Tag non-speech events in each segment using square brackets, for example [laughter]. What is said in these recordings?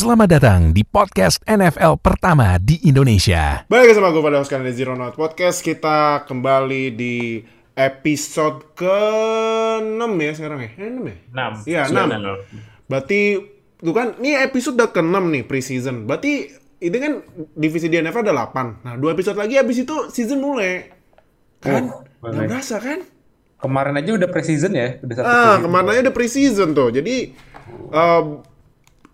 Selamat datang di podcast NFL pertama di Indonesia. Baik sama gue pada kalian di Zero Note Podcast Kita kembali di episode ke-6 ya sekarang ya? Eh, 6 ya? 6. Iya 6 Berarti tuh kan ini episode udah ke-6 nih preseason Berarti ini kan divisi di NFL ada 8 Nah dua episode lagi habis itu season mulai Kan? Oh, Nggak mulai. berasa kan? Kemarin aja udah preseason ya, udah satu Ah, kemarin aja udah preseason tuh. Jadi eh,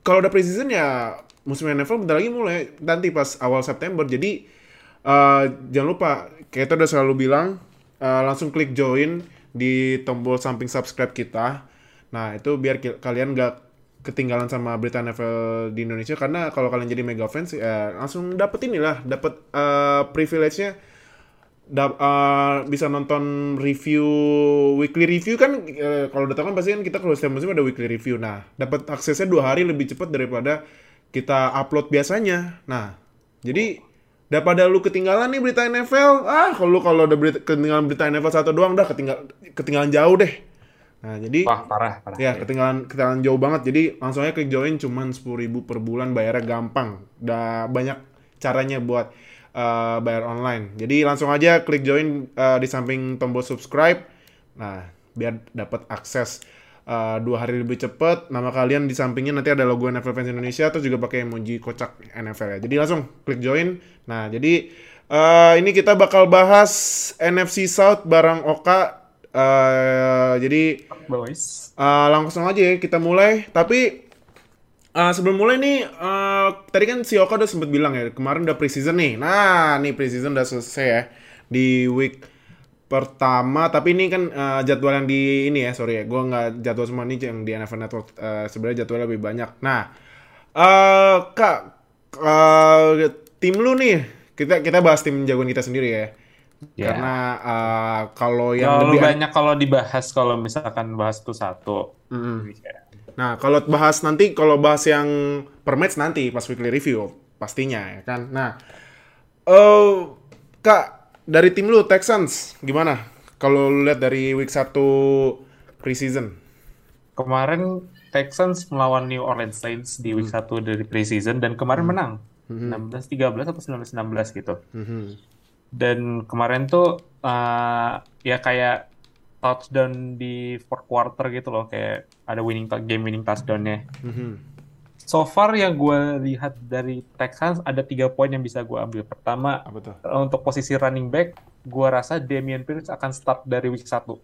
kalau udah preseason ya musim NFL bentar lagi mulai nanti pas awal September. Jadi eh, jangan lupa kita udah selalu bilang eh, langsung klik join di tombol samping subscribe kita. Nah, itu biar kalian nggak ketinggalan sama berita NFL di Indonesia karena kalau kalian jadi mega fans ya langsung dapet inilah, dapet eh, privilege-nya dap- uh, bisa nonton review weekly review kan eh, kalau udah tahu kan pasti kan kita kalau setiap musim ada weekly review nah dapat aksesnya dua hari lebih cepat daripada kita upload biasanya nah jadi daripada lu ketinggalan nih berita NFL ah kalau lu kalau udah berita, ketinggalan berita NFL satu doang dah ketinggal ketinggalan jauh deh nah jadi Wah, parah, parah. Ya, ketinggalan ketinggalan jauh banget. Jadi langsung aja klik join cuman 10.000 per bulan bayarnya gampang. Udah banyak caranya buat uh, bayar online. Jadi langsung aja klik join uh, di samping tombol subscribe. Nah, biar dapat akses uh, dua hari lebih cepet. Nama kalian di sampingnya nanti ada logo NFL Fans Indonesia terus juga pakai emoji kocak NFL ya. Jadi langsung klik join. Nah, jadi uh, ini kita bakal bahas NFC South bareng Oka. Uh, jadi. Uh, langsung aja ya kita mulai. Tapi uh, sebelum mulai nih, uh, tadi kan si Oka udah sempet bilang ya, kemarin udah preseason nih. Nah, nih preseason udah selesai ya di week pertama. Tapi ini kan uh, jadwal yang di ini ya, sorry ya, gue nggak jadwal semua nih yang di NFL Network. Uh, Sebenarnya jadwalnya lebih banyak. Nah, uh, kak, uh, tim lu nih, kita kita bahas tim jagoan kita sendiri ya. Ya. Karena uh, kalau yang Terlalu lebih banyak kalau dibahas kalau misalkan bahas tuh satu. Mm. Nah, kalau bahas nanti, kalau bahas yang per match nanti pas weekly review pastinya ya kan. Nah, eh Kak, dari tim lu Texans gimana? Kalau lu lihat dari week 1 preseason. Kemarin Texans melawan New Orleans Saints di week 1 dari preseason dan kemarin menang. 16-13 atau 19-16 gitu. Mhm. Dan kemarin tuh eh, ya kayak touchdown di fourth quarter gitu loh, kayak ada winning game winning touchdownnya. Mhm. So far yang gue lihat dari Texans ada tiga poin yang bisa gue ambil. Pertama, Apa tuh? untuk posisi running back, gue rasa Damian Pierce akan start dari week 1.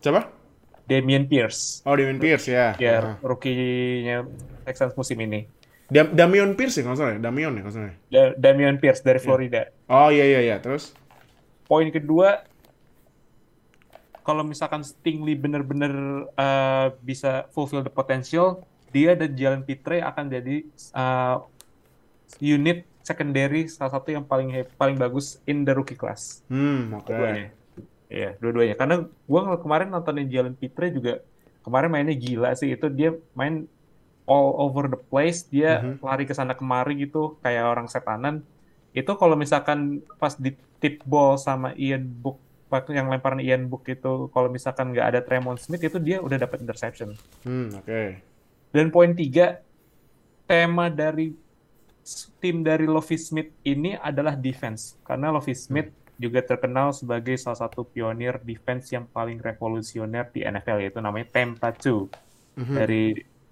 Coba? Damian Pierce, Oh, Damian Pierce ya. ya Nah. rookie-nya Texans musim ini. Dam- Damian Pierce ya kalau salah ya? Damian ya kalau nggak salah ya? Da- Damian Pierce dari Florida. Oh iya iya iya, terus? Poin kedua, kalau misalkan Stingley bener-bener uh, bisa fulfill the potential, dia dan Jalen Pitre akan jadi uh, unit secondary salah satu yang paling paling bagus in the rookie class. Hmm, oke. Dua-duanya. Iya, dua-duanya. Karena gua kemarin nontonin Jalen Pitre juga kemarin mainnya gila sih. Itu dia main all over the place, dia Mhm. lari ke sana kemari gitu kayak orang setanan. Itu kalau misalkan pas di tip ball sama Ian Book yang lemparan Ian Book itu kalau misalkan nggak ada Tremont Smith itu dia udah dapat interception. Hmm, oke. Dan poin tiga, tema dari tim dari Lovie Smith ini adalah defense. Karena Lovie Smith juga terkenal sebagai salah satu pionir defense yang paling revolusioner di NFL, yaitu namanya Tampa 2. Mhm. Dari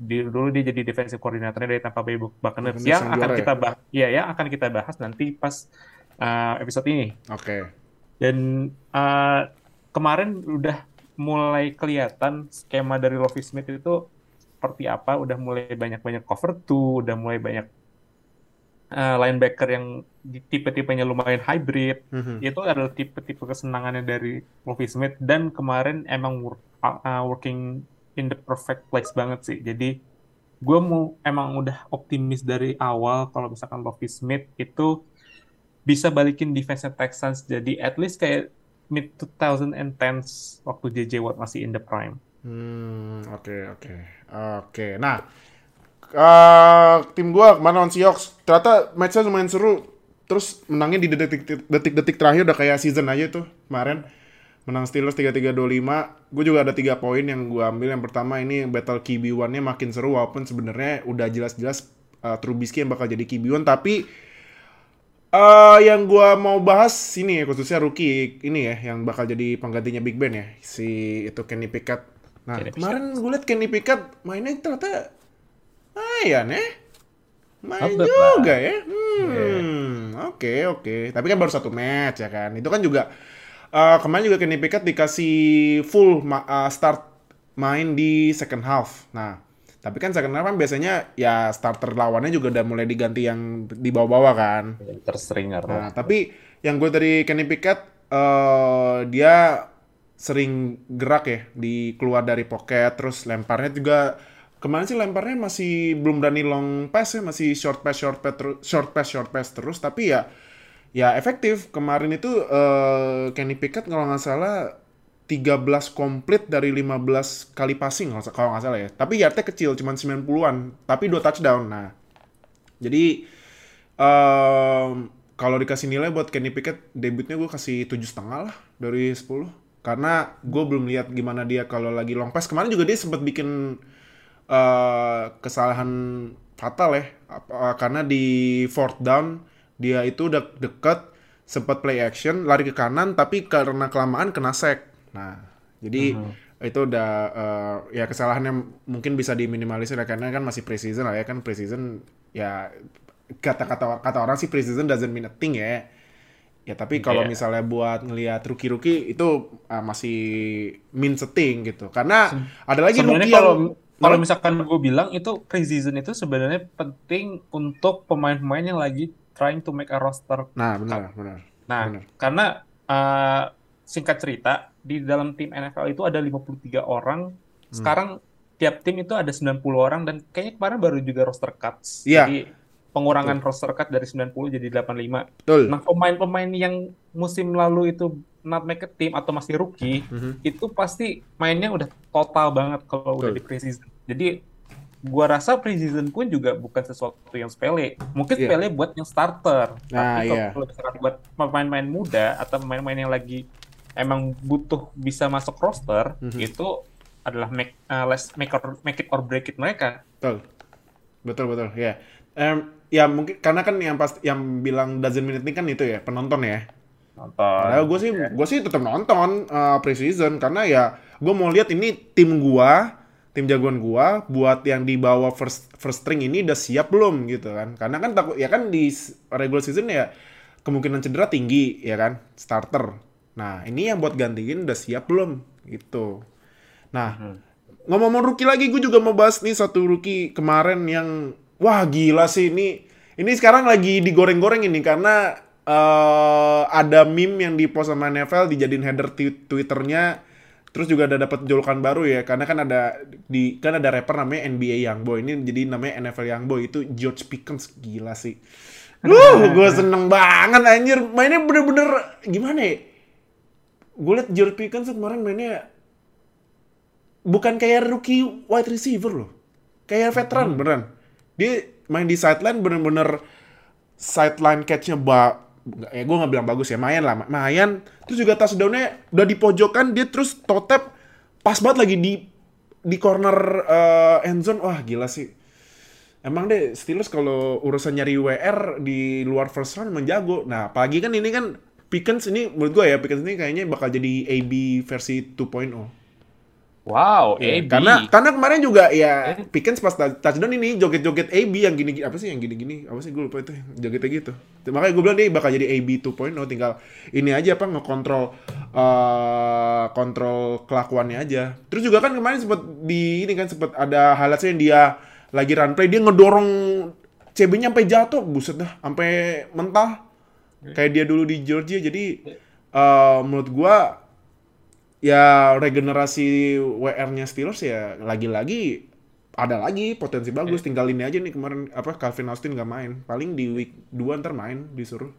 di, dulu dia jadi defensive coordinatornya dari Tampa Bay Buc- Buccaneers yang akan ya? kita bahas, ya yang akan kita bahas nanti pas uh, episode ini. Oke. Dan uh, kemarin udah mulai kelihatan skema dari Lovie Smith itu seperti apa, udah mulai banyak-banyak cover two, udah mulai banyak uh, linebacker yang tipe-tipenya lumayan hybrid. Mhm. Itu adalah tipe-tipe kesenangannya dari Lovie Smith dan kemarin emang work- uh, working in the perfect place banget sih. Jadi gue mau emang udah optimis dari awal kalau misalkan Lovie Smith itu bisa balikin defense Texans jadi at least kayak mid 2010s waktu JJ Watt masih in the prime. Hmm, oke oke. Oke. Nah, eh, tim gua kemarin lawan Seahawks, ternyata match-nya lumayan seru. Terus menangnya di detik- detik-detik terakhir udah kayak season aja tuh kemarin. Menang Steelers 3-3-25. Gue juga ada tiga poin yang gue ambil. Yang pertama ini battle QB1-nya makin seru walaupun sebenarnya udah jelas-jelas uh, Trubisky yang bakal jadi QB1 tapi uh, yang gua mau bahas ini ya khususnya rookie ini ya yang bakal jadi penggantinya Big Ben ya si itu Kenny Pickett. Nah, Kenny kemarin gue liat Kenny Pickett mainnya ternyata lumayan ya. Main juga ya. Hmm, oke oke. Tapi kan baru satu match ya kan. Itu kan juga eh, kemarin juga Kenny Pickett dikasih full ma- eh, start main di second half. Nah, tapi kan second half kan biasanya ya starter lawannya juga udah mulai diganti yang di bawah-bawah kan. Terstringer. Nah, tapi yang gue dari Kenny Pickett eh dia sering gerak ya di keluar dari pocket terus lemparnya juga kemarin sih lemparnya masih belum berani long pass ya masih short pass short pass terus short pass short pass terus tapi ya ya efektif kemarin itu eh Kenny Pickett kalau nggak salah 13 komplit dari 15 kali passing kalau nggak salah ya. Tapi yardnya kecil cuman 90-an tapi dua touchdown. Nah jadi em, kalau dikasih nilai buat Kenny Pickett debutnya gue kasih tujuh setengah lah dari 10 karena gue belum lihat gimana dia kalau lagi long pass. Kemarin juga dia sempat bikin eh, kesalahan fatal ya. Apa- karena di fourth down dia itu udah deket sempat play action lari ke kanan tapi karena kelamaan kena sack nah jadi itu udah eh, ya kesalahannya mungkin bisa diminimalisir ya, karena kan masih preseason lah ya kan preseason ya kata-kata kata orang sih preseason doesn't mean a thing ya ya tapi kalau Iya. misalnya buat ngelihat rookie-rookie itu ah, masih mean a thing gitu karena ada lagi Sebenarnya rookie kalau yang kalau misalkan gue bilang itu preseason itu sebenarnya penting untuk pemain-pemain yang lagi trying to make a roster. nah benar benar Nah, Benar. karena uh, singkat cerita di dalam tim NFL itu ada 53 orang. Hmm. Sekarang tiap tim itu ada 90 orang dan kayaknya kemarin baru juga roster cuts. Iya. Jadi pengurangan roster cut dari 90 jadi 85. betul Nah, pemain-pemain yang musim lalu itu not make a team atau masih rookie, Mhm. itu pasti mainnya udah total banget kalau udah Betul. di preseason. Jadi gua rasa preseason pun juga bukan sesuatu yang sepele. Mungkin Iya. sepele buat yang starter. Nah, Tapi kalau misalkan buat pemain-pemain muda atau pemain-pemain yang lagi emang butuh bisa masuk roster, Mhm. itu adalah make, uh, less- make, or, make it or break it mereka. betul betul betul ya Em, ya mungkin karena kan yang pas yang bilang doesn't mean a thing kan itu ya penonton ya Nonton. Padahal gue sih gue sih tetap nonton uh, preseason karena ya gue mau lihat ini tim gua, tim jagoan gua buat yang di bawah first first string ini udah siap belum gitu kan. Karena kan takut ya kan di regular season ya kemungkinan cedera tinggi ya kan starter. Nah, ini yang buat gantiin udah siap belum? Gitu. Nah, ngomong-ngomong rookie lagi gue juga mau bahas nih satu rookie kemarin yang wah gila sih. Ini ini sekarang lagi digoreng-goreng ini karena eh, ada meme yang di post sama NFL dijadiin header twi- twitternya terus juga ada dapat julukan baru ya karena kan ada di kan ada rapper namanya NBA Youngboy ini jadi namanya NFL Youngboy itu George Pickens. Gila sih. [laughs] Wuh, gue seneng banget anjir. Mainnya bener-bener gimana ya gue liat George Pickens kemarin mainnya bukan kayak rookie wide receiver loh. Kayak veteran beneran. Dia main di sideline bener-bener sideline catch-nya ba ya gue nggak bilang bagus ya, mayan lah, mayan. Terus juga touchdown-nya udah di pojokan, dia terus totep pas banget lagi di di corner eh, end zone. Wah, gila sih. Emang deh Steelers kalau urusan nyari WR di luar first round emang jago. Nah, apalagi kan ini kan Pickens ini menurut gue ya Pickens ini kayaknya bakal jadi AB versi 2.0. Wow, Iya, AB. Karena karena kemarin juga ya Pickens pas tou- touchdown ini joget-joget AB yang gini apa sih yang gini-gini apa sih gue lupa itu jogetnya gitu. Makanya gue bilang dia bakal jadi AB 2.0 tinggal ini aja apa ngekontrol eh kontrol kelakuannya aja. Terus juga kan kemarin sempat di ini kan sempat ada highlightsnya yang dia lagi run play dia ngedorong CB-nya sampai jatuh, buset dah, sampai mentah. Kayak dia dulu di Georgia. Jadi eh menurut gua ya regenerasi WR-nya Steelers ya lagi-lagi ada lagi potensi bagus tinggal ini aja nih kemarin apa Calvin Austin nggak main paling di week 2 ntar main disuruh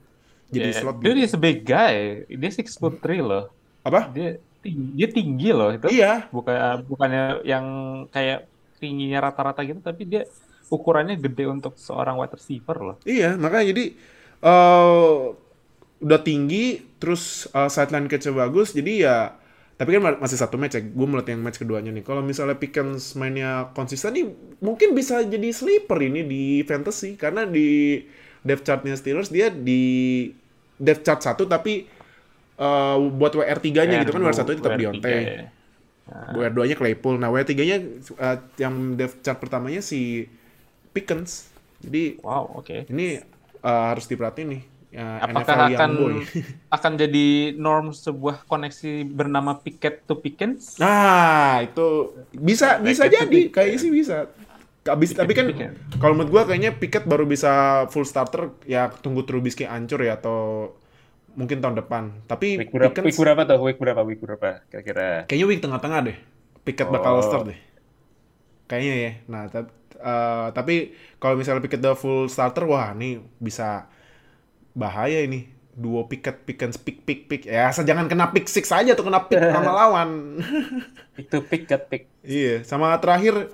jadi Yeah, slot Dude gitu. is a big guy. Dia 6 foot 3 loh. apa Dia tinggi, dia tinggi loh itu. iya Bukan bukannya yang kayak tingginya rata-rata gitu, tapi dia ukurannya gede untuk seorang wide receiver loh. iya makanya jadi eh udah tinggi terus eh, sideline catch bagus jadi ya Tapi kan ma- masih satu match ya. Gue melihat yang match keduanya nih. Kalau misalnya Pickens mainnya konsisten nih, mungkin bisa jadi sleeper ini di fantasy karena di depth chartnya Steelers dia di depth chart satu tapi eh, buat WR 3-nya gitu kan WR 1 tetap WR3 Diontae. ya. WR 2-nya Claypool. Nah, WR 3-nya eh, yang depth chart pertamanya si Pickens. Jadi Wow, oke. ini eh, harus diperhatiin nih. Ya, Apakah NFL akan boy. [laughs] akan jadi norm sebuah koneksi bernama Pickett to Pickens? Nah, itu bisa bisa Pickett to jadi, kayaknya sih bisa. Abis, tapi kan kalau menurut gua kayaknya Pickett baru bisa full starter ya tunggu Trubisky hancur ya atau mungkin tahun depan. Tapi Week berapa, Pickens week berapa tuh? Week berapa? Week berapa? Kira-kira. kayaknya week tengah-tengah deh. Pickett bakal Oh. start deh. Kayaknya ya. Nah, tap- eh, tapi kalau misalnya Pickett udah full starter, wah ini bisa bahaya ini. Duo Pickett, Pickens, pick, pick, pick. Ya, asal jangan kena pick six aja tuh kena pick sama [laughs] lawan. Itu Pickett, pick. Iya, sama terakhir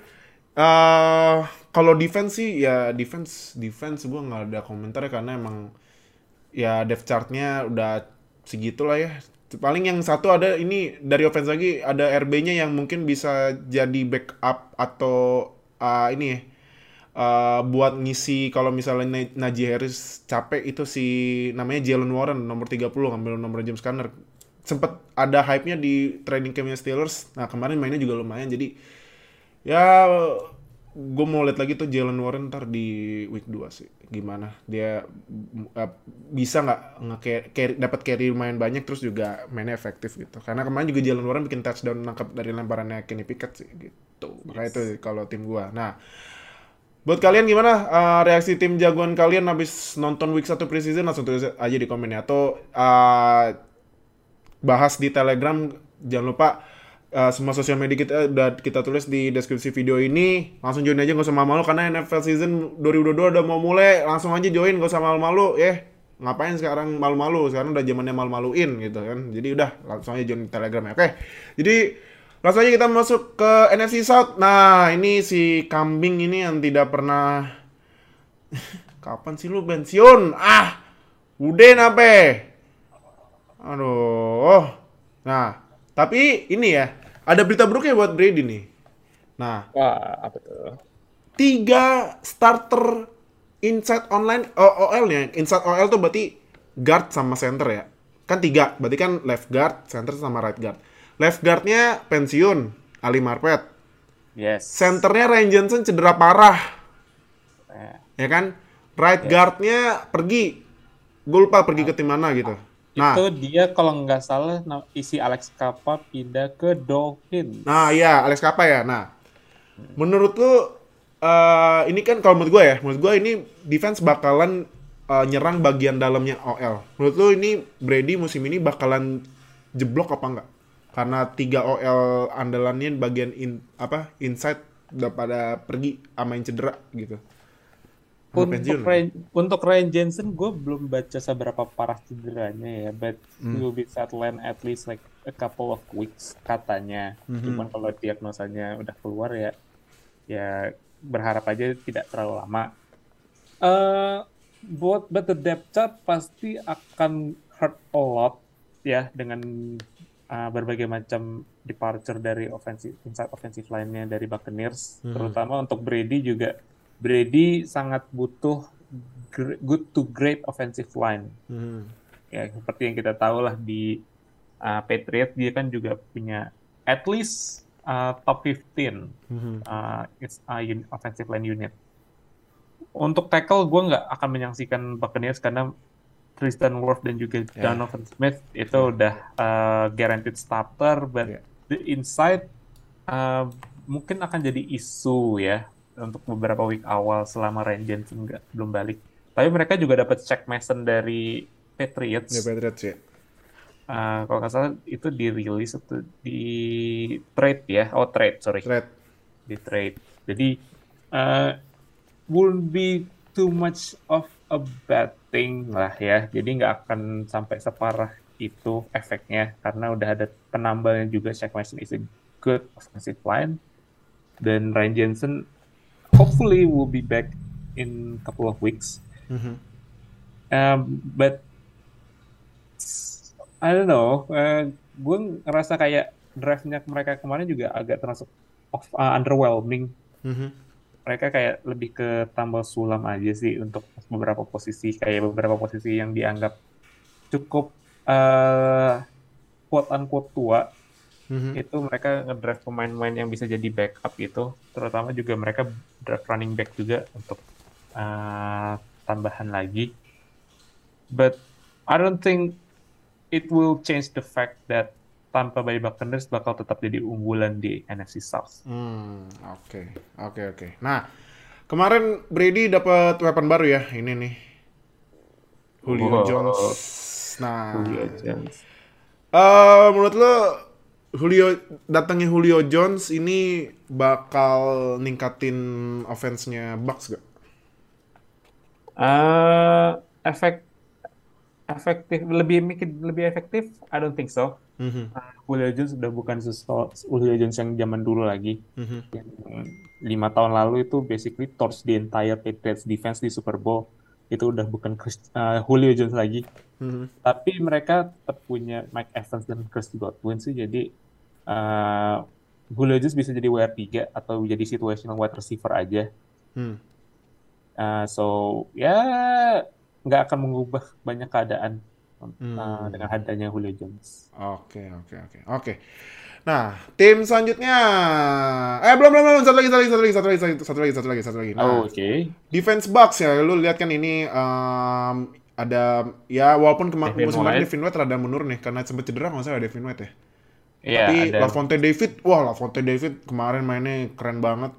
eh kalau defense sih ya defense defense gua nggak ada komentar ya karena emang ya depth chartnya udah segitu lah ya. Paling yang satu ada ini dari offense lagi ada RB-nya yang mungkin bisa jadi backup atau eh, ini ya eh, buat ngisi kalau misalnya Na- Najee Harris capek itu si namanya Jalen Warren nomor 30 ngambil nomor James Conner sempet ada hype-nya di training campnya Steelers. Nah kemarin mainnya juga lumayan jadi ya gue mau lihat lagi tuh Jalen Warren ntar di week 2 sih. Gimana? Dia eh, bisa nggak nge carry dapat carry lumayan banyak terus juga mainnya efektif gitu. Karena kemarin juga Jalen Warren bikin touchdown nangkap dari lemparannya Kenny Pickett sih gitu. Makanya itu kalau tim gua. Nah buat kalian gimana eh, reaksi tim jagoan kalian habis nonton week 1 preseason? Langsung tulis aja di komen ya atau eh, bahas di Telegram. Jangan lupa uh, semua sosial media kita udah kita tulis di deskripsi video ini. Langsung join aja nggak usah malu-malu karena NFL season 2022 udah mau mulai. Langsung aja join nggak usah malu-malu ya. Ngapain sekarang malu-malu? Sekarang udah zamannya malu-maluin gitu kan. Jadi udah langsung aja join Telegram ya. Oke. Jadi langsung aja kita masuk ke NFC South. Nah, ini si kambing ini yang tidak pernah [laughs] Kapan sih lu pensiun? Ah, udah nape? Aduh. Nah, tapi ini ya, ada berita buruknya buat Brady nih. Nah, Wah, apa tuh? tiga starter inside online oh, OL-nya. Inside OL tuh berarti guard sama center ya. Kan tiga, berarti kan left guard, center sama right guard. Left guard-nya pensiun, Ali Marpet. Yes. Centernya Ryan Johnson cedera parah, Eh, ya kan? Right guard-nya pergi. Gue lupa pergi ke tim mana gitu. Nah, itu dia kalau nggak salah isi Alex Kappa pindah ke Dolphins. Nah, iya, Alex Kappa ya. Nah, menurut lu eh, ini kan kalau menurut gue ya, menurut gue ini defense bakalan eh, nyerang bagian dalamnya OL. Menurut lu ini Brady musim ini bakalan jeblok apa enggak? Karena tiga OL andalannya bagian in, apa inside udah pada pergi sama yang cedera gitu. Untuk. Ryan, untuk Ryan Jensen, gue belum baca seberapa parah cederanya ya, but Hmm. he will be sidelined at least like a couple of weeks katanya. Mhm. Cuman kalau diagnosanya udah keluar ya, ya berharap aja tidak terlalu lama. Eh, buat but the depth chart pasti akan hurt a lot ya dengan uh, berbagai macam departure dari offensive inside offensive line-nya dari Buccaneers, Mhm. terutama untuk Brady juga. Brady sangat butuh good to great offensive line. Hmm. Ya seperti yang kita tahu lah di uh, Patriots dia kan juga punya at least uh, top 15 Hmm. uh, it's un- offensive line unit. Untuk tackle gue nggak akan menyaksikan Buccaneers karena Tristan Wirth dan juga Ya. Donovan Smith itu udah uh, guaranteed starter, but Ya. the inside uh, mungkin akan jadi isu ya untuk beberapa week awal selama Ryan Jensen nggak belum balik. Tapi mereka juga dapat check Mason dari Patriots. Ya Patriots ya. Uh, kalau nggak salah itu dirilis atau di trade ya, oh trade sorry Red. di trade. Jadi uh, won't be too much of a bad thing lah ya. Jadi nggak akan sampai separah itu efeknya karena udah ada penambahnya juga Shaq Mason is a good offensive line dan Ryan Jensen hopefully will be back in couple of weeks. Mhm. Um, but I don't know. Uh, gue ngerasa kayak drive-nya mereka kemarin juga agak termasuk of, uh, underwhelming. Mhm. Mereka kayak lebih ke tambal sulam aja sih untuk beberapa posisi, kayak beberapa posisi yang dianggap cukup uh, quote unquote tua Mhm. itu mereka ngedrive pemain-pemain yang bisa jadi backup gitu terutama juga mereka draft running back juga untuk uh, tambahan lagi but I don't think it will change the fact that Tampa Bay Buccaneers bakal tetap jadi unggulan di NFC South. Hmm, oke, oke, oke. Nah, kemarin Brady dapat weapon baru ya, ini nih, Julio Wow. Jones. Nah, Julio Jones. eh, menurut lo Julio datangnya Julio Jones ini bakal ningkatin offense-nya Bucks gak? Uh, efek efektif lebih mikir lebih efektif? I don't think so. Mhm, Julio Jones udah bukan sesuatu Julio Jones yang zaman dulu lagi. mhm, yang lima tahun lalu itu basically torch the entire Patriots defense di Super Bowl itu udah bukan Chris, uh, Julio Jones lagi mhm. tapi mereka tetap punya Mike Evans dan Chris Godwin sih jadi uh, Julio Jones bisa jadi WR3 atau jadi situational wide receiver aja Hmm. Uh, so ya nggak akan mengubah banyak keadaan uh, Hmm. dengan adanya Julio Jones Oke, oke, oke, oke. Nah, tim selanjutnya, eh belum belum belum satu lagi satu lagi satu lagi satu lagi satu lagi satu lagi satu lagi. Nah, oh, oke defense Bucks ya, lu lihat kan ini em, ada ya walaupun kema- Devin musim kemarin. Devin White rada menurun nih karena sempat cedera nggak salah Devin White ya. Iya, Tapi ada Lavonte David, wah Lavonte David kemarin mainnya keren banget.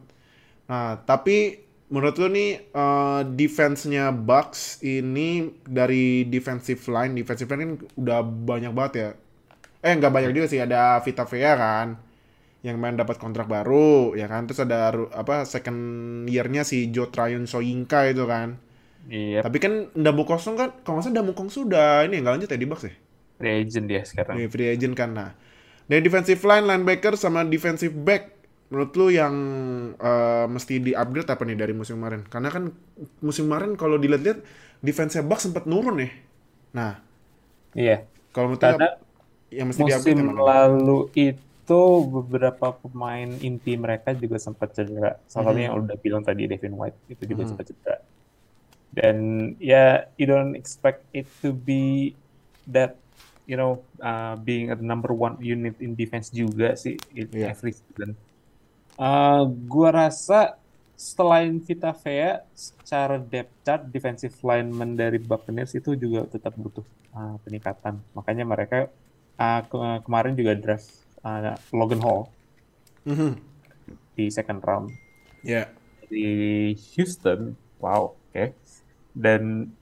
Nah, tapi menurut lu nih eh, defense-nya Bucks ini dari defensive line, defensive line kan udah banyak banget ya. Eh nggak banyak juga sih, ada Vita Vea kan yang main dapat kontrak baru ya kan. Terus ada apa second year-nya si Joe Tryon Soyinka itu kan. iya Tapi kan Damu Kosong kan kalau nggak salah Damu Kong sudah ini nggak lanjut ya di Bucks ya. free agent dia sekarang Iya, free agent kan. Nah, dari defensive line, linebacker, sama defensive back, menurut lu yang eh, mesti di-upgrade apa nih dari musim kemarin? Karena kan musim kemarin kalau dilihat-lihat, defense Bucks sempat nurun ya. Nah, iya kalau menurut lu karena yang mesti musim mana? lalu itu beberapa pemain inti mereka juga sempat cedera. Salah satunya yang udah bilang tadi Devin White itu juga Mhm. sempat cedera. Dan ya you don't expect it to be that you know uh, being a number one unit in defense juga sih in Iya. every season. Uh, gua rasa selain Vita Vea, secara depth chart defensive lineman dari Buccaneers itu juga tetap butuh uh, peningkatan. Makanya mereka uh, ke- kemarin juga draft uh, Logan Hall Mhm. di second round Ya. di Houston. Wow, oke. Dan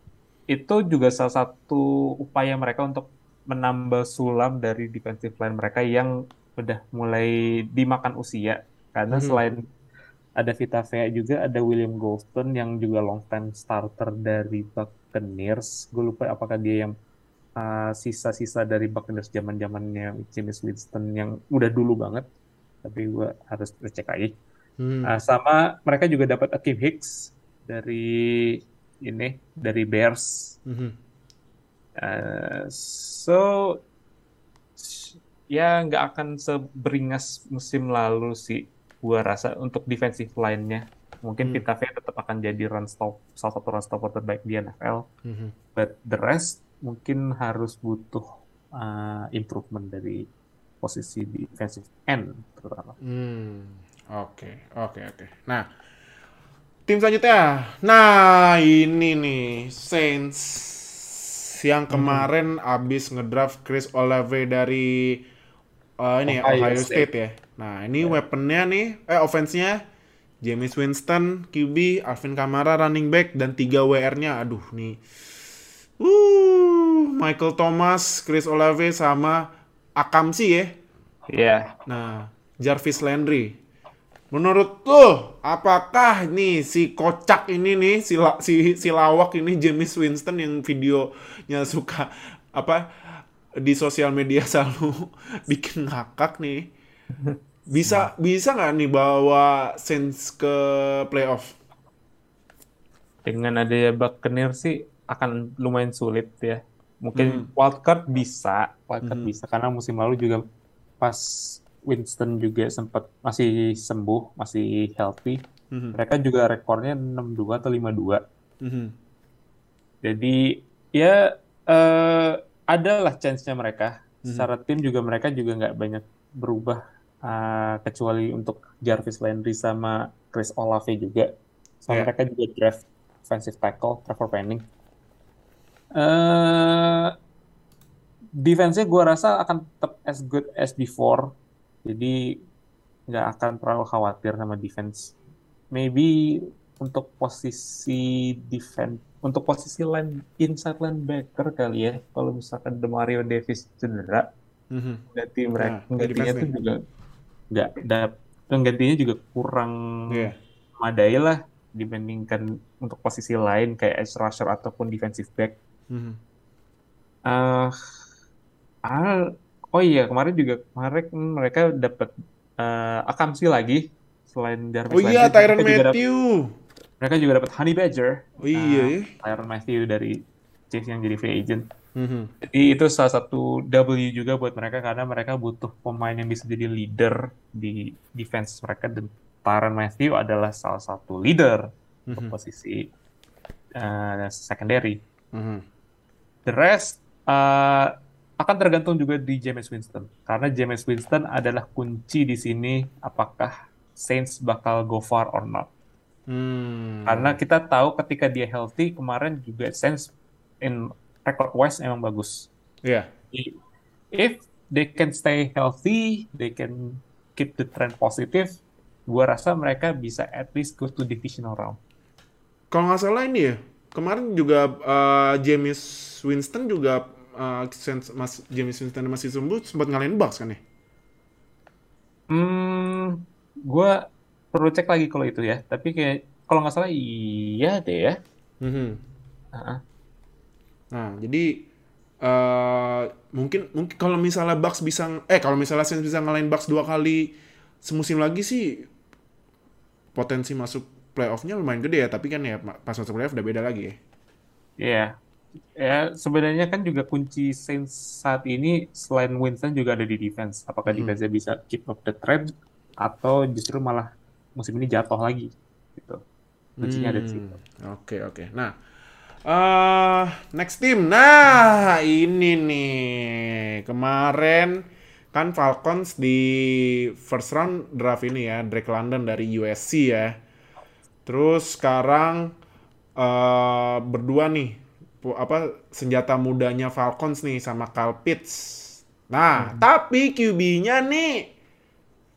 itu juga salah satu upaya mereka untuk menambal sulam dari defensive line mereka yang udah mulai dimakan usia. Karena Mhm. selain ada Vita Vea juga ada William Golston yang juga long time starter dari Buccaneers. Gue lupa apakah dia yang uh, sisa-sisa dari Buccaneers zaman-zamannya James Winston yang udah dulu banget. Tapi gue harus cek lagi. Mhm. Uh, sama mereka juga dapat Akeem Hicks dari ini dari Bears. Mhm. Uh, so ya nggak akan seberingas musim lalu sih gua rasa untuk defensive line-nya. Mungkin Hmm. Vita Vea tetap akan jadi run stop salah satu run stopper terbaik di NFL, Mhm. but the rest mungkin harus butuh uh, improvement dari posisi defensive end terutama. Hmm, Oke, oke, oke. Nah, tim selanjutnya. Nah, ini nih Saints yang kemarin abis ngedraft Chris Olave dari eh, ini ya, Ohio Ohio State. State. ya. Nah, ini weaponnya nih, eh offense-nya James Winston, QB, Alvin Kamara running back dan tiga WR-nya. Aduh, nih. Uh, Michael Thomas, Chris Olave sama Akamsi ya. Ya, Nah, Jarvis Landry. Menurut lo, apakah nih si kocak ini nih, si, la- si, si lawak ini James Winston yang videonya suka apa di sosial media [laughs] selalu bikin ngakak nih. Bisa bisa nggak nih bawa Saints ke playoff? dengan adanya Buccaneers sih akan lumayan sulit ya. Mungkin Hmm. wildcard bisa, wildcard Mhm. bisa karena musim lalu juga pas Winston juga sempat masih sembuh, masih healthy. Mhm. Mereka juga rekornya 6-2 atau 5-2. Mhm. Jadi ya eh adalah chance-nya mereka. Mhm. Secara tim juga mereka juga nggak banyak berubah eh, kecuali untuk Jarvis Landry sama Chris Olave juga. So Yeah. mereka juga draft offensive tackle Trevor Penning. Eh defense-nya gue rasa akan tetap as good as before. Jadi nggak akan terlalu khawatir sama defense. Maybe untuk posisi defense, untuk posisi line inside linebacker kali ya. Kalau misalkan Demario Davis cedera, Mhm. ganti mereka Nah, gantinya defense tuh nih. juga nggak dap, gantinya juga kurang Iya. memadai lah dibandingkan untuk posisi lain kayak edge rusher ataupun defensive back. Mhm. eh ah, oh iya kemarin juga kemarin mereka dapat eh Akamsi lagi selain Jarvis Oh iya, Landry, Tyron mereka juga dap- Matthew. mereka juga dapat Honey Badger Oh iya ya. Tyron Matthew dari Chiefs yang jadi free agent. Mhm. Jadi itu salah satu W juga buat mereka karena mereka butuh pemain yang bisa jadi leader di defense mereka dan Tyron Matthew adalah salah satu leader untuk Mhm. posisi eh, secondary. Mhm. The rest eh, akan tergantung juga di James Winston karena James Winston adalah kunci di sini apakah Saints bakal go far or not. Hmm. Karena kita tahu ketika dia healthy kemarin juga Saints in record wise emang bagus. Iya. If they can stay healthy, they can keep the trend positive. Gua rasa mereka bisa at least go to divisional round. Kalau nggak salah ini ya, kemarin juga uh, James Winston juga uh, mas James Winston masih sembuh sempat ngalahin Bucks kan ya? Hmm, gua perlu cek lagi kalau itu ya. Tapi kayak kalau nggak salah iya deh ya. Mhm. Heeh. Nah, jadi eh mungkin mungkin kalau misalnya Bucks bisa eh kalau misalnya Saints bisa ngalahin Bucks dua kali semusim lagi sih potensi masuk playoff-nya lumayan gede ya, tapi kan ya pas masuk playoff udah beda lagi ya. Iya. Ya, sebenarnya kan juga kunci Saints saat ini selain Winston juga ada di defense. Apakah Hmm. defense-nya bisa keep up the trend atau justru malah musim ini jatuh lagi gitu. Kuncinya ada di situ. Hmm, Oke, oke. Nah, eh next team. Nah, ini nih. Kemarin kan Falcons di first round draft ini ya, Drake London dari USC ya. Terus sekarang eh berdua nih apa senjata mudanya Falcons nih sama Kyle Pitts. Nah, tapi QB-nya nih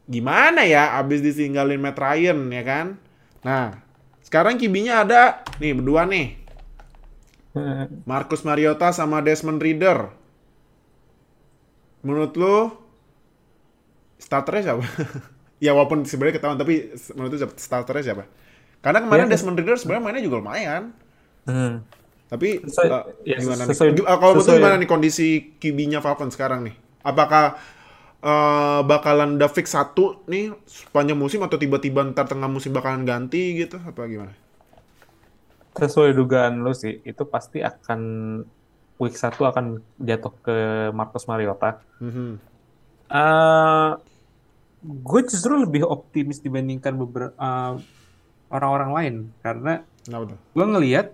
gimana ya abis ditinggalin Matt Ryan ya kan? Nah, sekarang QB-nya ada nih berdua nih. Marcus Mariota sama Desmond Reader. Menurut lu starternya siapa? [laughs] ya walaupun sebenarnya ketahuan tapi menurut lu starternya siapa? Karena kemarin Ya. Desmond Reader sebenarnya mainnya juga lumayan. Hmm. Tapi Sesuai- ya, gimana sesuai- nih? Eh, Kalau menurut lu sesuai- gimana nih kondisi QB-nya Falcons sekarang nih? Apakah eh, bakalan udah fix satu nih sepanjang musim atau tiba-tiba ntar tengah musim bakalan ganti gitu? Apa gimana? Sesuai dugaan lu sih, itu pasti akan week 1 akan jatuh ke Marcus Mariota. Mhm. eh gue justru lebih optimis dibandingkan beberapa orang-orang lain karena Kenapa tuh? gue ngelihat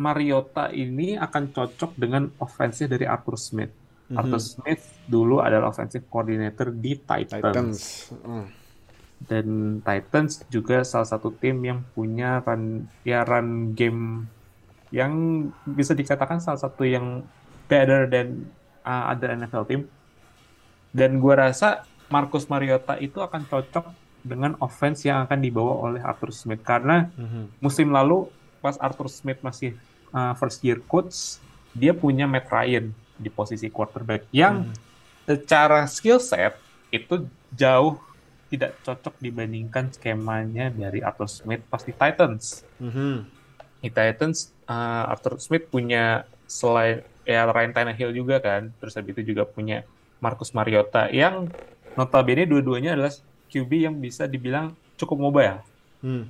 Mariota ini akan cocok dengan offense dari Arthur Smith. Mhm. Arthur Smith dulu adalah offensive coordinator di Titans. Titans. Hmm. dan Titans juga salah satu tim yang punya run ya run game yang bisa dikatakan salah satu yang better than uh, other NFL team. Dan gua rasa Marcus Mariota itu akan cocok dengan offense yang akan dibawa oleh Arthur Smith karena Mhm. musim lalu pas Arthur Smith masih uh, first year coach, dia punya Matt Ryan di posisi quarterback yang secara skill set itu jauh tidak cocok dibandingkan skemanya dari Arthur Smith pas di Titans. Mhm. Di Titans, uh, Arthur Smith punya selain ya Ryan Tannehill juga kan, terus habis itu juga punya Marcus Mariota yang notabene dua-duanya adalah QB yang bisa dibilang cukup mobile. Hmm.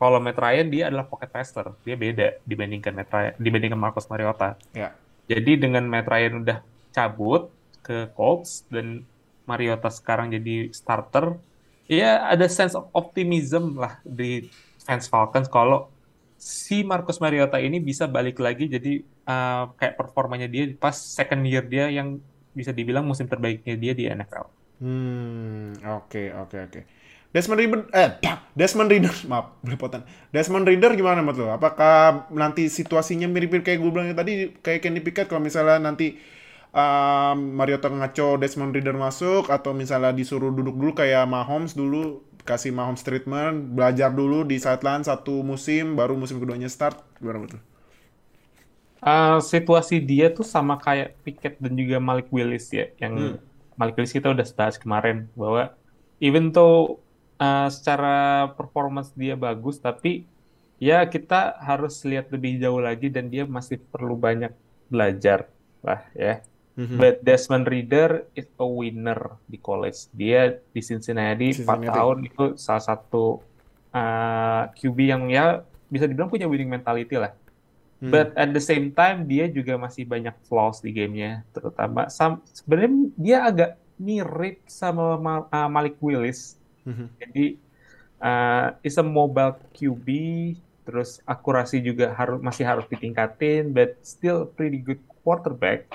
Kalau Matt Ryan dia adalah pocket passer, dia beda dibandingkan Matt Ryan, dibandingkan Marcus Mariota. Ya. Jadi dengan Matt Ryan udah cabut ke Colts dan Mariota sekarang jadi starter, ya ada sense of optimism lah di fans Falcons kalau si Marcus Mariota ini bisa balik lagi jadi uh, kayak performanya dia pas second year dia yang bisa dibilang musim terbaiknya dia di NFL. Hmm, oke okay, oke okay, oke. Okay. Desmond Reader, eh, Desmond Reader, [laughs] maaf, belepotan. Desmond Reader gimana menurut lo? Apakah nanti situasinya mirip-mirip kayak gue bilang tadi, kayak Kenny Pickett kalau misalnya nanti um, Mariota ngaco Desmond Reader masuk atau misalnya disuruh duduk dulu kayak Mahomes dulu kasih Mahomes treatment belajar dulu di sideline satu musim baru musim keduanya start gimana betul? Uh, situasi dia tuh sama kayak Pickett dan juga Malik Willis ya yang hmm. Malik Willis kita udah bahas kemarin bahwa even though uh, secara performance dia bagus tapi ya kita harus lihat lebih jauh lagi dan dia masih perlu banyak belajar lah ya Mm-hmm. But Desmond Reader is a winner di college. Dia di Cincinnati, Cincinnati. 4 tahun itu salah satu uh, QB yang ya bisa dibilang punya winning mentality lah. Hmm. But at the same time dia juga masih banyak flaws di gamenya, terutama sebenarnya dia agak mirip sama uh, Malik Willis. Hmm. Jadi uh, is a mobile QB, terus akurasi juga harus masih harus ditingkatin, but still pretty good quarterback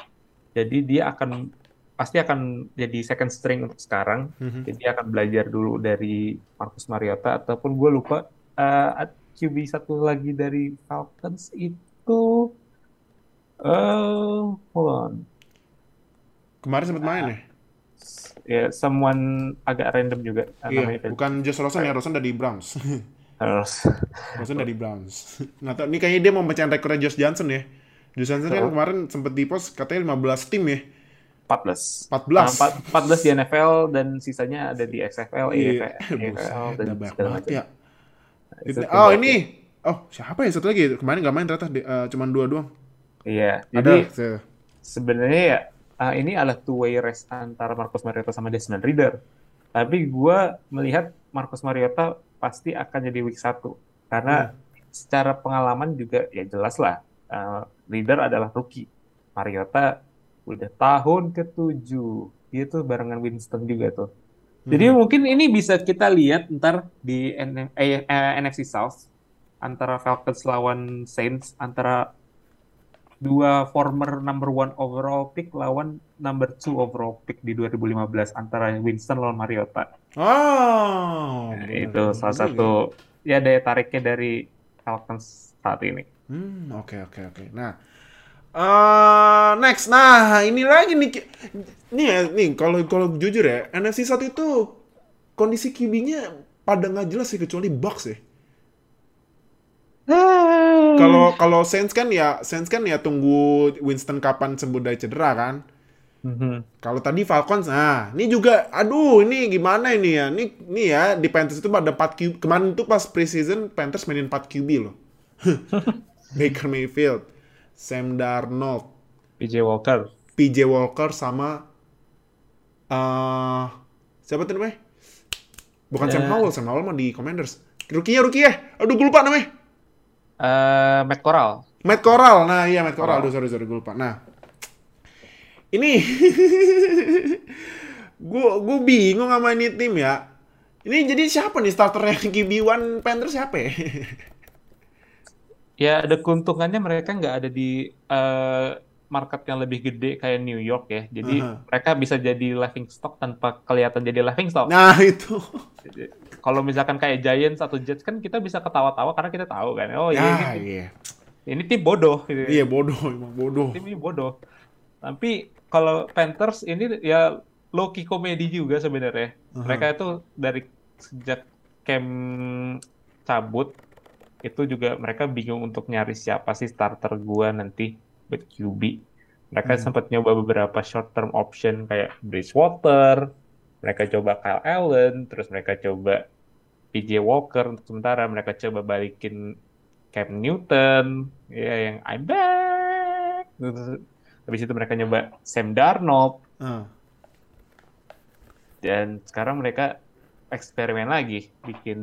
jadi dia akan pasti akan jadi second string untuk sekarang. Mm-hmm. Jadi dia akan belajar dulu dari Marcus Mariota ataupun gue lupa uh, eh, QB satu lagi dari Falcons itu uh, hold on. Kemarin sempat main ya? Ya, someone agak random juga. Iya, bukan Josh Rosen ya, Rosen dari Browns. [laughs] Harus. Rosen dari Browns. [laughs] Nggak tahu, ini kayaknya dia mau mecahin rekornya Josh Johnson ya. Josh Johnson kan kemarin sempat di post katanya 15 tim ya. 14. 14. Nah, 14 di NFL dan sisanya ada di XFL, iya. [laughs] EFL, dan segala macam. Ya. Nah, oh, ini. Oh, siapa ya satu lagi? Kemarin nggak main ternyata uh, cuman dua doang. Iya. Jadi sebenarnya ya uh, ini adalah two way race antara Marcus Mariota sama Desmond Reader. Tapi gue melihat Marcus Mariota pasti akan jadi week satu karena hmm. secara pengalaman juga ya jelas lah uh, leader adalah rookie. Mariota udah tahun ke-7. Dia tuh barengan Winston juga tuh. Hmm. Jadi mungkin ini bisa kita lihat ntar di N eh, eh, NFC South antara Falcons lawan Saints antara dua former number one overall pick lawan number two overall pick di 2015 antara Winston lawan Mariota. Oh, nah, itu salah satu ya daya tariknya dari Falcons saat ini. Hmm, oke okay, oke okay, oke. Okay. Nah, uh, next. Nah, ini lagi nih. Nih ya, nih kalau kalau jujur ya, NFC satu itu kondisi QB-nya pada nggak jelas sih kecuali Bucks ya. Kalau [sighs] kalau Saints kan ya Saints kan ya tunggu Winston kapan sembuh dari cedera kan. Mm-hmm. Kalau tadi Falcons, nah ini juga, aduh ini gimana ini ya? Ini, ini ya di Panthers itu pada 4 QB. Kemarin itu pas preseason Panthers mainin 4 QB loh. [laughs] Baker Mayfield, Sam Darnold, PJ Walker, PJ Walker sama uh, siapa tuh namanya? Bukan yeah. Sam Howell, Sam Howell mah di Commanders. Rukinya rookie ya? Aduh gue lupa namanya. Uh, Matt Corral. Matt Corral, nah iya Matt Corral. Aduh sorry sorry gue lupa. Nah ini [laughs] gue gue bingung sama ini tim ya. Ini jadi siapa nih starternya [laughs] QB1 Panthers siapa ya? [laughs] ya ada keuntungannya mereka nggak ada di uh, market yang lebih gede kayak New York ya. Jadi uh -huh. mereka bisa jadi laughing stock tanpa kelihatan jadi laughing stock. Nah, itu. kalau misalkan kayak Giants atau Jets kan kita bisa ketawa-tawa karena kita tahu kan. Oh iya, ya, ini, iya. ini tim bodoh gitu. Iya, bodoh, emang bodoh. Tim ini bodoh. Tapi kalau Panthers ini ya low key komedi juga sebenarnya. Uh -huh. Mereka itu dari sejak camp cabut itu juga mereka bingung untuk nyari siapa sih starter gua nanti buat QB. Mereka hmm. sempat nyoba beberapa short term option kayak Bridgewater, mereka coba Kyle Allen, terus mereka coba PJ Walker untuk sementara, mereka coba balikin Cam Newton, ya yang I'm back. Terus, habis itu mereka nyoba Sam Darnold. Hmm. Dan sekarang mereka eksperimen lagi bikin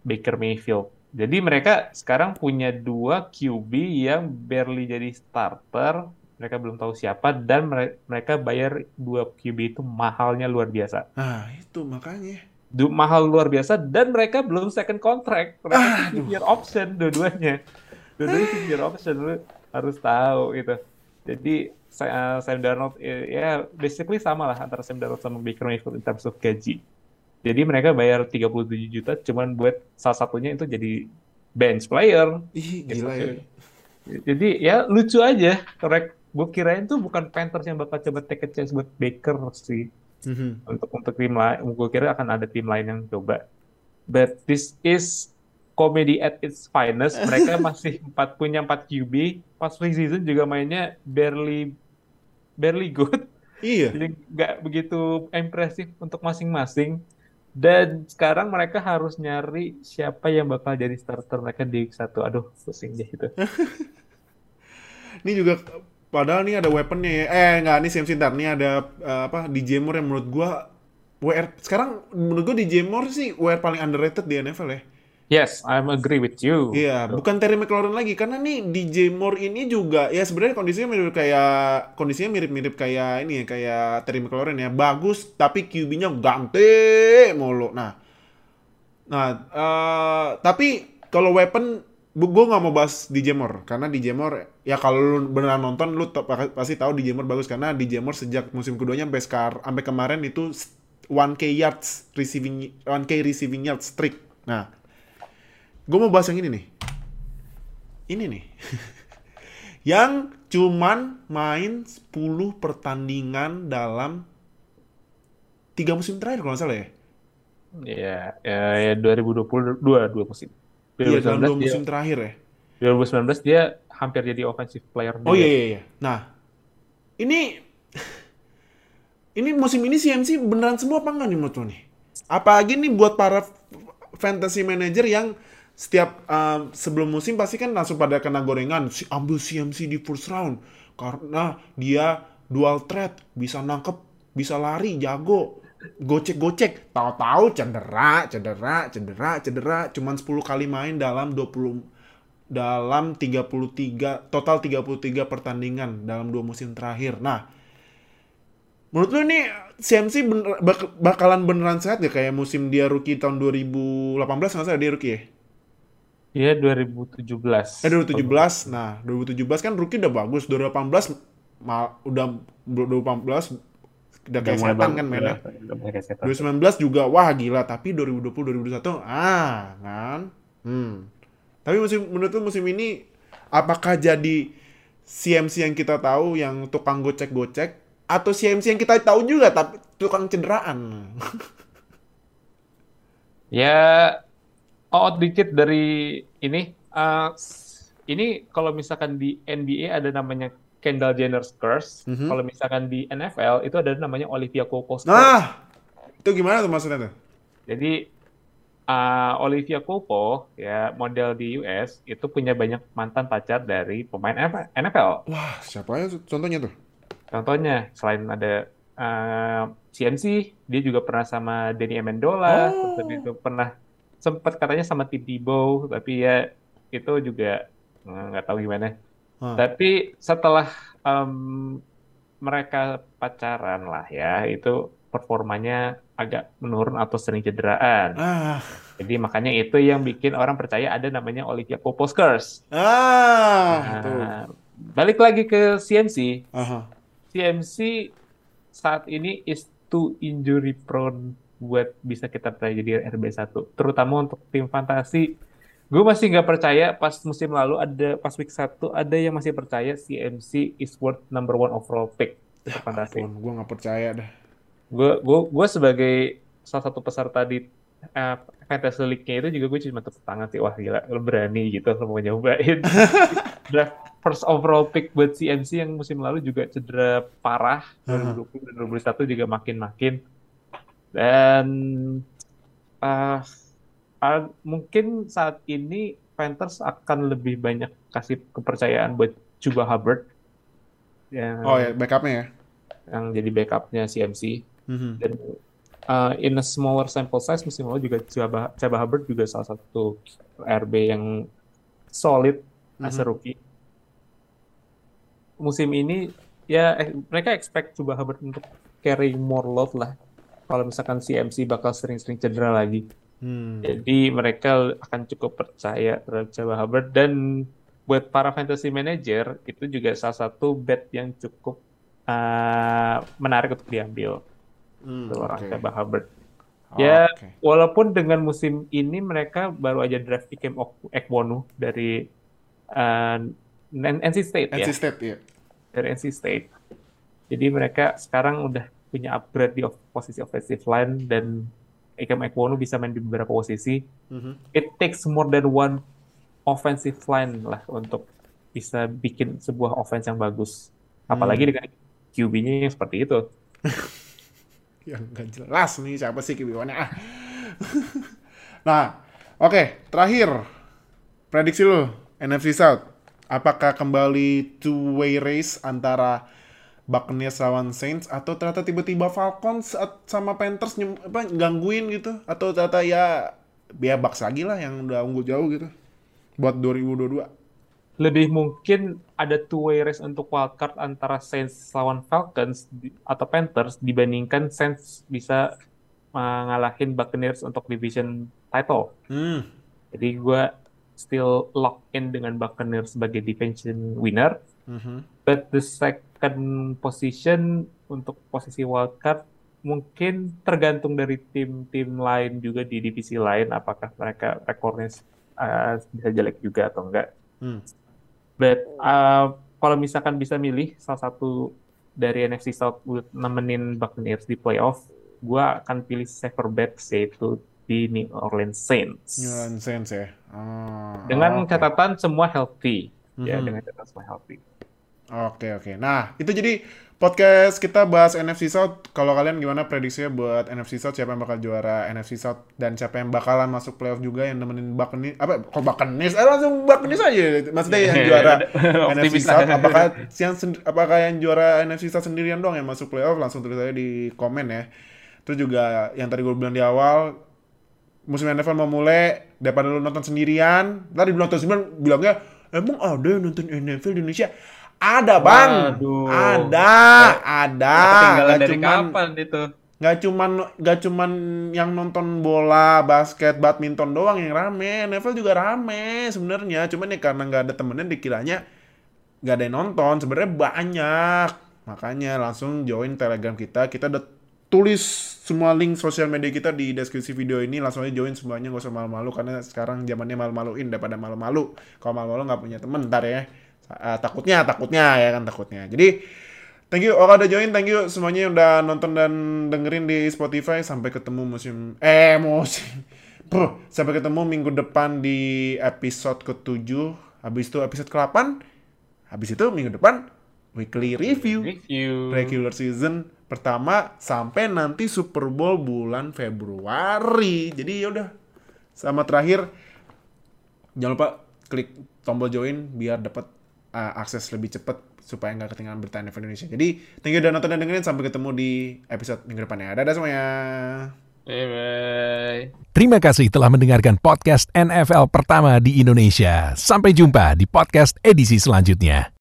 Baker Mayfield jadi mereka sekarang punya dua QB yang barely jadi starter, mereka belum tahu siapa dan mere- mereka bayar dua QB itu mahalnya luar biasa. Nah, itu makanya. Du- mahal luar biasa dan mereka belum second contract. Mereka Ah, year option dua-duanya. Dua-duanya year option lu harus tahu itu. Jadi Sa- Sam Darnold eh, ya basically sama lah antara Sam Darnold sama Baker Mayfield in terms of gaji. Jadi mereka bayar 37 juta cuman buat salah satunya itu jadi bench player. Ih, Gitu. gila ya. Jadi ya lucu aja. Correct. Gue kirain tuh bukan Panthers yang bakal coba take a chance buat Baker sih Mhm. untuk untuk tim lain gue kira akan ada tim lain yang coba but this is comedy at its finest [laughs] mereka masih empat punya 4 QB pas preseason juga mainnya barely barely good Iya. jadi nggak begitu impresif untuk masing-masing dan sekarang mereka harus nyari siapa yang bakal jadi starter mereka di satu aduh pusing deh itu [laughs] Ini juga padahal nih ada weaponnya ya. Eh enggak nih Sam Sintar nih ada eh, apa DJ Moore yang menurut gua WR sekarang menurut gua DJ Moore sih WR paling underrated di NFL ya. Yes I'm agree with you Iya, bukan Terry McLaurin lagi karena nih DJ Moore ini juga ya sebenarnya kondisinya mirip kayak kondisinya mirip-mirip kayak ini ya kayak Terry McLaurin ya. Bagus tapi QB-nya ganti mulu. Nah. Nah, eh, tapi kalau weapon gue nggak mau bahas DJ Moore karena DJ Moore ya kalau lu beneran nonton lu pasti tahu DJ Moore bagus karena DJ Moore sejak musim keduanya sampai sekar sampai kemarin itu 1K yards receiving 1K receiving yards streak. Nah, gue mau bahas yang ini nih. Ini nih. [laughs] yang cuman main 10 pertandingan dalam tiga musim terakhir kalau nggak salah ya. ya ya, ya 2022 dua musim Iya, dalam dua 2019 dia musim terakhir ya. 2019 dia hampir jadi offensive player Oh iya iya iya. Nah, ini ini musim ini CMC beneran semua apa enggak nih menurut lo nih? Apalagi nih buat para fantasy manager yang setiap um, sebelum musim pasti kan langsung pada kena gorengan. Si ambil CMC di first round. Karena dia dual threat. Bisa nangkep bisa lari jago. Gocek-gocek. Tahu-tahu cedera cedera cedera cedera. Cuman 10 kali main dalam 20 dalam 33 total 33 pertandingan dalam dua musim terakhir. Nah, menurut lu ini CMC bener- bak- bakalan beneran sehat ya kayak musim dia rookie tahun 2018 nggak salah dia rookie ya? Iya 2017. Eh 2017. Nah, 2017 kan rookie udah bagus. 2018 mal, udah 2018 udah kayak setan kan mainnya. udah- udah mulai kayak setan. 2019 juga wah gila, tapi 2020 2021 ah kan. Hmm. Tapi musim menurut lu musim ini apakah jadi CMC yang kita tahu yang tukang gocek-gocek atau CMC yang kita tahu juga tapi tukang cederaan? [laughs] Ya out dikit dari ini. eh, s- ini kalau misalkan di NBA ada namanya Kendall Jenner's curse. Mhm. Kalau misalkan di NFL itu ada namanya Olivia Coco's curse. Nah, itu gimana tuh maksudnya tuh? Jadi uh, Olivia Copo ya model di US itu punya banyak mantan pacar dari pemain NFL. Wah, siapa ya contohnya tuh? Contohnya selain ada uh, CMC, dia juga pernah sama Danny Amendola, Oh. itu pernah sempat katanya sama Tim Tebow, tapi ya itu juga eh, nggak tahu gimana. Hah. Tapi setelah um, mereka pacaran lah ya, itu performanya agak menurun atau sering cederaan. Ah, Jadi makanya itu yang bikin orang percaya ada namanya Olivia Copo's Curse. ah, tuh. Nah, balik lagi ke CMC. Aha. CMC saat ini is too injury prone buat bisa kita percaya jadi RB1. Terutama untuk tim fantasi. Gue masih nggak percaya pas musim lalu ada pas week 1 ada yang masih percaya CMC is worth number one overall pick untuk fantasi. Gua nggak percaya dah. gue gue gue sebagai salah satu peserta di eh, fantasy league-nya itu juga gue cuma tepuk tangan sih wah gila lo berani gitu lo mau nyobain [laughs] draft first overall pick buat CMC yang musim lalu juga cedera parah 2020 dan 2021 juga makin-makin dan ah, ah, mungkin saat ini Panthers akan lebih banyak kasih kepercayaan buat Chuba Hubbard yang Oh ya, backupnya ya. yang jadi backupnya CMC Mhm. dan uh, in a smaller sample size musim lalu juga Chaba Hubbard juga salah satu RB yang solid as a rookie. musim ini ya eh, mereka expect Chuba Hubbard untuk carry more load lah. Kalau misalkan CMC bakal sering-sering cedera lagi. Hmm. Jadi mereka akan cukup percaya terhadap Chuba Hubbard dan buat para fantasy manager itu juga salah satu bet yang cukup uh, menarik untuk diambil. Hmm, Seorang. Chuba Hubbard. Ya, Oke. walaupun dengan musim ini mereka baru aja draft Ikem Ekwono dari uh, NC State ya, NC State ya. dari NC State. Jadi mereka sekarang udah punya upgrade di of- posisi offensive line dan Ikem Ekwono bisa main di beberapa posisi. Mhm. It takes more than one offensive line lah untuk bisa bikin sebuah offense yang bagus. Apalagi dengan QB-nya yang seperti itu. [laughs] Yang gak jelas nih siapa sih kibiwannya ah. [laughs] nah, oke, terakhir prediksi lu NFC South. Apakah kembali two way race antara Buccaneers lawan Saints atau ternyata tiba-tiba Falcons sama Panthers nyem, apa gangguin gitu atau ternyata ya ya Bucks lagi lah yang udah unggul jauh gitu buat 2022. lebih mungkin ada two way race untuk wildcard antara Saints lawan Falcons di- atau Panthers dibandingkan Saints bisa mengalahin Buccaneers untuk division title. Hmm. Jadi gue still lock in dengan Buccaneers sebagai division winner. Mhm. But the second position untuk posisi wildcard mungkin tergantung dari tim-tim lain juga di divisi lain apakah mereka rekornya uh, bisa jelek juga atau enggak. Hmm. But uh, kalau misalkan bisa milih salah satu dari NFC South buat nemenin Buccaneers di playoff, gua akan pilih safer bet yaitu di New Orleans Saints. New Orleans Saints ya. Ah, Dengan oke. catatan semua healthy. Ya, Mhm. dengan catatan semua healthy. Oke oke. Nah itu jadi podcast kita bahas NFC South. Kalau kalian gimana prediksinya buat NFC South? Siapa yang bakal juara NFC South dan siapa yang bakalan masuk playoff juga yang nemenin Buccaneers? Apa? Kok Buccaneers? Eh langsung Buccaneers aja. Maksudnya yang juara [laughs] NFC South. Apakah yang apakah yang juara NFC South sendirian doang yang masuk playoff? Langsung tulis aja di komen ya. Terus juga yang tadi gue bilang di awal musim NFL mau mulai daripada lu nonton sendirian tadi nonton sendirian bilangnya emang ada yang nonton NFL di Indonesia ada bang. Waduh. ada ada. Ketinggalan dari cuman kapan itu? nggak cuman nggak cuman yang nonton bola basket badminton doang yang rame. NFL juga rame sebenarnya. Cuman ya karena nggak ada temennya dikiranya nggak ada yang nonton. Sebenarnya banyak. Makanya langsung join telegram kita. Kita udah tulis semua link sosial media kita di deskripsi video ini. Langsung aja join semuanya. Nggak usah malu-malu karena sekarang zamannya malu-maluin daripada malu-malu. Kalau malu-malu nggak punya temen ntar ya Ah, takutnya takutnya ya kan takutnya jadi Thank you, Oka udah join. Thank you semuanya yang udah nonton dan dengerin di Spotify. Sampai ketemu musim... Eh, musim... [laughs] Bro, sampai ketemu minggu depan di episode ke-7. Habis itu episode ke-8. Habis itu minggu depan weekly review. Review. Regular season pertama sampai nanti Super Bowl bulan Februari. Jadi yaudah. Sama terakhir, jangan lupa klik tombol join biar dapat uh, akses lebih cepat supaya nggak ketinggalan berita NFL Indonesia. Jadi, thank you udah nonton dan dengerin. Sampai ketemu di episode minggu depannya. Dadah semuanya. Bye bye. Terima kasih telah mendengarkan podcast NFL pertama di Indonesia. Sampai jumpa di podcast edisi selanjutnya.